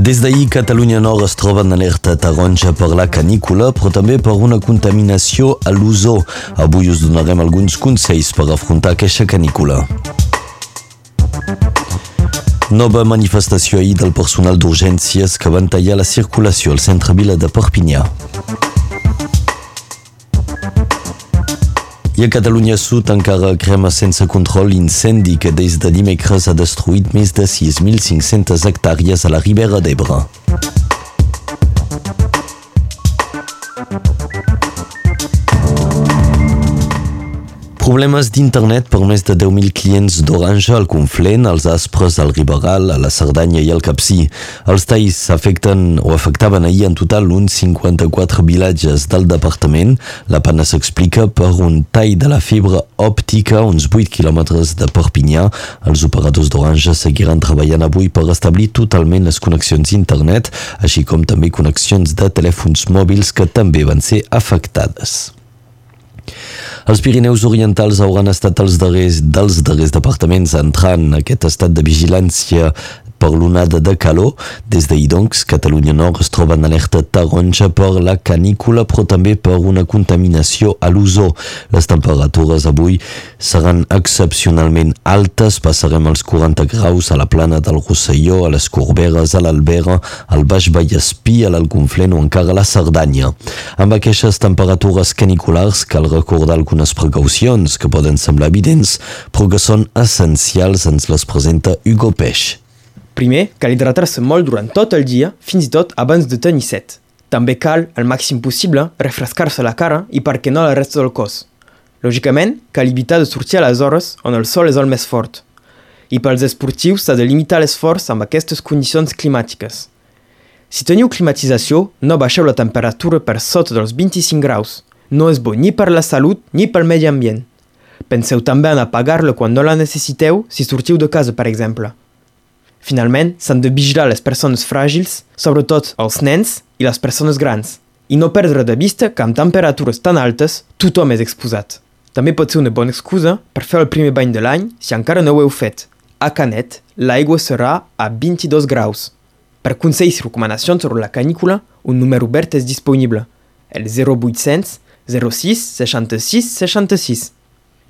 Des d'ahir, Catalunya Nord es troba en alerta taronja per la canícula, però també per una contaminació a l'ozó. Avui us donarem alguns consells per afrontar aquesta canícula. Nova manifestació ahir del personal d'urgències que van tallar la circulació al centre vila de Perpinyà. I a Catalunya Sud encara crema sense control l'incendi que des de dimecres ha destruït més de 6.500 hectàrees a la Ribera d'Ebre. Problemes d'internet per més de 10.000 clients d'Orange al Conflent, als Aspres, al Riberal, a la Cerdanya i al Capcí. Els talls afecten o afectaven ahir en total uns 54 vilatges del departament. La pana s'explica per un tall de la fibra òptica uns 8 quilòmetres de Perpinyà. Els operadors d'Orange seguiran treballant avui per establir totalment les connexions d'internet, així com també connexions de telèfons mòbils que també van ser afectades. Els Pirineus Orientals hauran estat els darrers dels darrers departaments entrant en aquest estat de vigilància per l'onada de calor. Des d'ahir, doncs, Catalunya Nord es troba en alerta taronja per la canícula, però també per una contaminació a l'ozó. Les temperatures avui seran excepcionalment altes, passarem els 40 graus a la plana del Rosselló, a les Corberes, a l'Albera, al Baix Vallespí, a l'Alconflent o encara a la Cerdanya. Amb aquestes temperatures caniculars cal recordar algunes precaucions que poden semblar evidents, però que són essencials, ens les presenta Hugo Peix. Primer, cal hidratar-se molt durant tot el dia, fins i tot abans de tenir set. També cal, al màxim possible, refrescar-se la cara i per què no la resta del cos. Lògicament, cal evitar de sortir a les hores on el sol és el més fort. I pels esportius s'ha de limitar l'esforç amb aquestes condicions climàtiques. Si teniu climatització, no baixeu la temperatura per sota dels 25 graus. No és bo ni per la salut ni pel medi ambient. Penseu també en apagar-la quan no la necessiteu si sortiu de casa, per exemple. Finalment, s'han de vigilar les persones fràgils, sobretot els nens i les persones grans, i no perdre de vista que amb temperatures tan altes tothom és exposat. També pot ser una bona excusa per fer el primer bany de l'any si encara no ho heu fet. A Canet, l'aigua serà a 22 graus. Per consells i recomanacions sobre la canícula, un número obert és disponible, el 0800 06 66 66.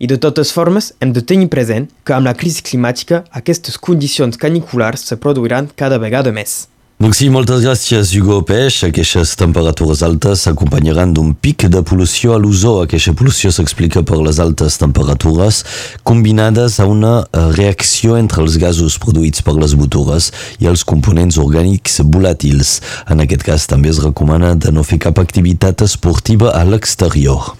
I de totes formes, hem de tenir present que amb la crisi climàtica aquestes condicions caniculars se produiran cada vegada més. Donc sí, moltes gràcies, Hugo Peix. Aquestes temperatures altes s'acompanyaran d'un pic de pol·lució a l'ozó. Aquesta pol·lució s'explica per les altes temperatures combinades a una eh, reacció entre els gasos produïts per les botures i els components orgànics volàtils. En aquest cas també es recomana de no fer cap activitat esportiva a l'exterior.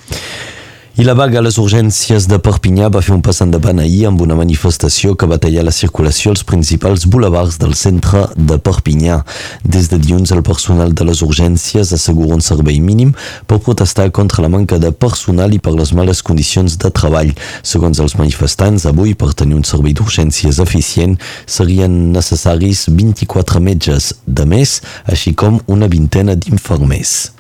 I la vaga a les urgències de Perpinyà va fer un pas endavant ahir amb una manifestació que va tallar la circulació als principals boulevards del centre de Perpinyà. Des de dilluns, el personal de les urgències assegura un servei mínim per protestar contra la manca de personal i per les males condicions de treball. Segons els manifestants, avui, per tenir un servei d'urgències eficient, serien necessaris 24 metges de més, així com una vintena d'infermers.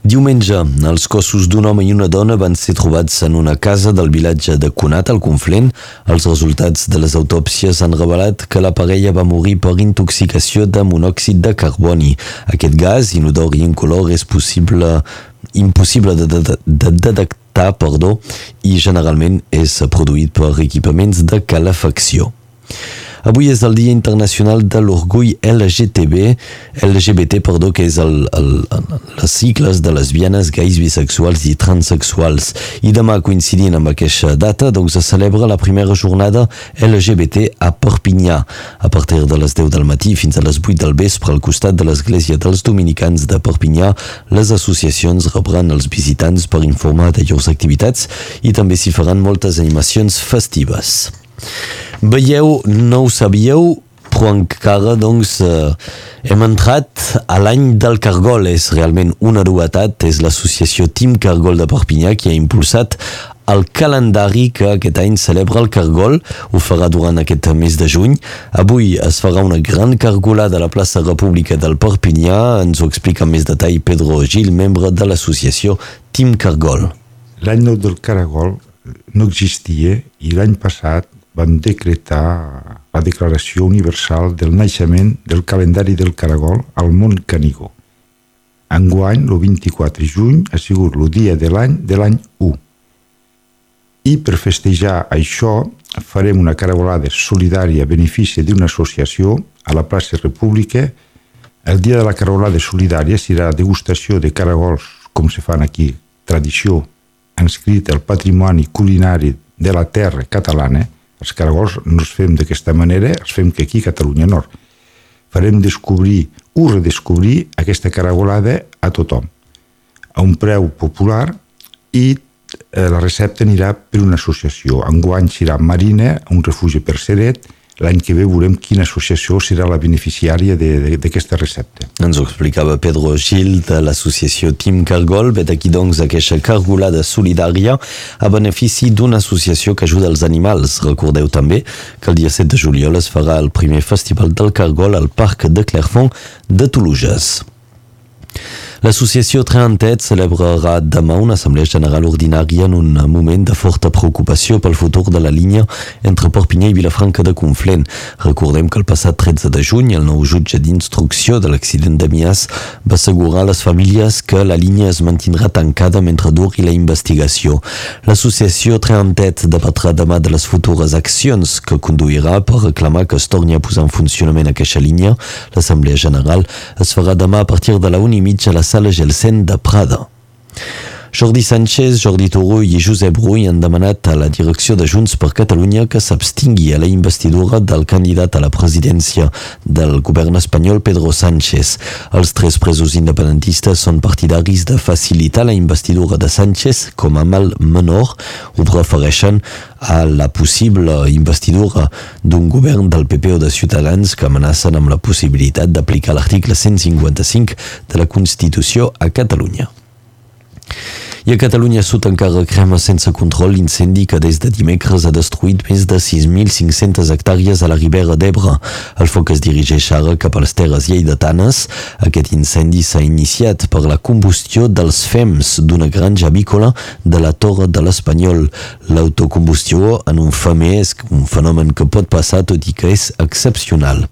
Diumenge, els cossos d'un home i una dona van ser trobats en una casa del vilatge de Conat, al Conflent. Els resultats de les autòpsies han revelat que la parella va morir per intoxicació de monòxid de carboni. Aquest gas, inodor i incolor, és possible, impossible de, de, de detectar perdó, i generalment és produït per equipaments de calefacció. Avui és el Dia Internacional de l'Orgull LGTB, LGBT, perdó, que és el, el, les sigles de lesbianes, gais, bisexuals i transexuals. I demà, coincidint amb aquesta data, doncs es celebra la primera jornada LGBT a Perpinyà, a partir de les 10 del matí fins a les 8 del vespre al costat de l'església dels dominicans de Perpinyà. Les associacions rebran els visitants per informar de llurs activitats i també s'hi faran moltes animacions festives. Veieu, no ho sabíeu, però encara doncs, eh, hem entrat a l'any del Cargol. És realment una novetat, és l'associació Team Cargol de Perpinyà qui ha impulsat el calendari que aquest any celebra el Cargol, ho farà durant aquest mes de juny. Avui es farà una gran cargolada a la plaça República del Perpinyà, ens ho explica amb més detall Pedro Gil, membre de l'associació Team Cargol. L'any del Cargol no existia i l'any passat van decretar la Declaració Universal del Naixement del calendari del Caragol al món Canigó. Enguany, el 24 de juny, ha sigut el dia de l'any de l'any 1. I per festejar això farem una caragolada solidària a benefici d'una associació a la plaça República. El dia de la caragolada solidària serà degustació de caragols, com se fan aquí, tradició, inscrit al patrimoni culinari de la terra catalana. Els caragols no els fem d'aquesta manera, els fem que aquí a Catalunya Nord. Farem descobrir o redescobrir aquesta caragolada a tothom, a un preu popular i eh, la recepta anirà per una associació. Enguany serà Marina, un refugi per Seret, l'any que ve veurem quina associació serà la beneficiària d'aquesta recepta. Ens ho explicava Pedro Gil de l'associació Team Cargol, vet aquí doncs aquesta cargolada solidària a benefici d'una associació que ajuda els animals. Recordeu també que el dia 7 de juliol es farà el primer festival del Cargol al Parc de Clerfont de Toulouse. L'associació Treantet celebrarà demà una assemblea general ordinària en un moment de forta preocupació pel futur de la línia entre Perpinyà i Vilafranca de Conflent. Recordem que el passat 13 de juny el nou jutge d'instrucció de l'accident de Mias va assegurar a les famílies que la línia es mantindrà tancada mentre duri la investigació. L'associació Treantet debatrà demà de les futures accions que conduirà per reclamar que es torni a posar en funcionament aquesta línia. L'assemblea general es farà demà a partir de la 1 i mitja a la sala Gelsen de Prada. Jordi Sánchez, Jordi Turull i Josep Rull han demanat a la direcció de Junts per Catalunya que s'abstingui a la investidura del candidat a la presidència del govern espanyol Pedro Sánchez. Els tres presos independentistes són partidaris de facilitar la investidura de Sánchez com a mal menor, ho prefereixen a la possible investidura d'un govern del PP o de Ciutadans que amenacen amb la possibilitat d'aplicar l'article 155 de la Constitució a Catalunya. I a Catalunya Sud encara crema sense control l'incendi que des de dimecres ha destruït més de 6.500 hectàrees a la Ribera d'Ebre. El foc es dirigeix ara cap a les terres lleidatanes. Aquest incendi s'ha iniciat per la combustió dels fems d'una granja avícola de la Torre de l'Espanyol. L'autocombustió en un femer és un fenomen que pot passar tot i que és excepcional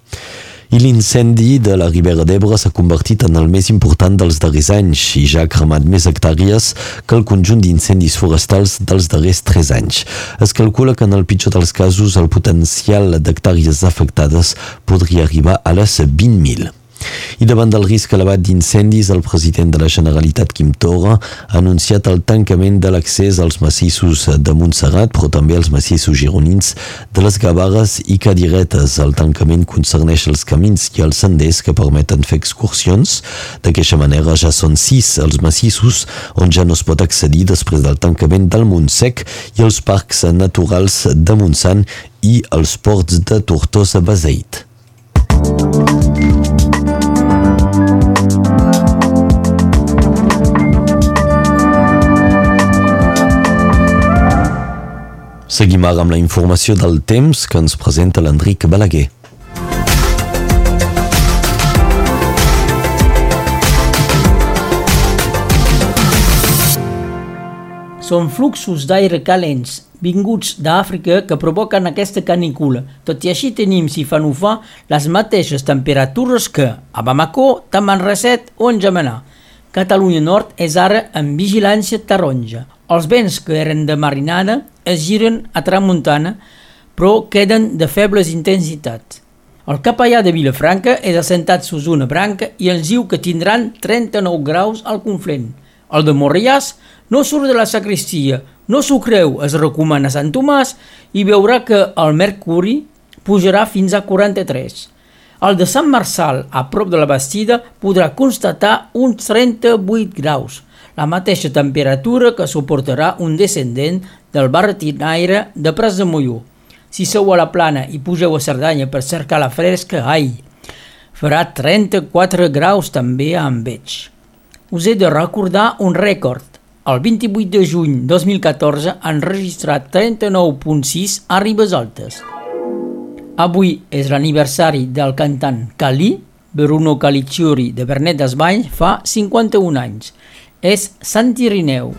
l'incendi de la Ribera d'Ebre s'ha convertit en el més important dels darrers anys i ja ha cremat més hectàrees que el conjunt d'incendis forestals dels darrers tres anys. Es calcula que en el pitjor dels casos el potencial d'hectàrees afectades podria arribar a les 20.000. I davant del risc elevat d'incendis, el president de la Generalitat, Quim Torra, ha anunciat el tancament de l'accés als massissos de Montserrat, però també als massissos gironins de les Gavarres i Cadiretes. El tancament concerneix els camins i els senders que permeten fer excursions. D'aquesta manera ja són sis els massissos on ja no es pot accedir després del tancament del Montsec i els parcs naturals de Montsant i els ports de Tortosa-Beseit. Seguim ara amb la informació del temps que ens presenta l'Enric Balaguer. Són fluxos d'aire calents vinguts d'Àfrica que provoquen aquesta canícula. Tot i així tenim, si fan ho fa, les mateixes temperatures que a Bamako, Tamanrasset o en Jamenà. Catalunya Nord és ara en vigilància taronja. Els vents que eren de marinada es giren a tramuntana, però queden de febles intensitats. El capellà de Vilafranca és assentat sus una branca i ens diu que tindran 39 graus al conflent. El de Morriàs no surt de la sacristia, no s'ho creu, es recomana Sant Tomàs i veurà que el mercuri pujarà fins a 43. El de Sant Marçal, a prop de la Bastida, podrà constatar uns 38 graus la mateixa temperatura que suportarà un descendent del barretinaire de Pres de Molló. Si sou a la plana i pugeu a Cerdanya per cercar la fresca, ai, farà 34 graus també a Enveig. Us he de recordar un rècord. El 28 de juny 2014 han registrat 39.6 a Ribes Altes. Avui és l'aniversari del cantant Cali, Bruno Calicciuri de Bernet d'Esbany fa 51 anys és Sant Irineu.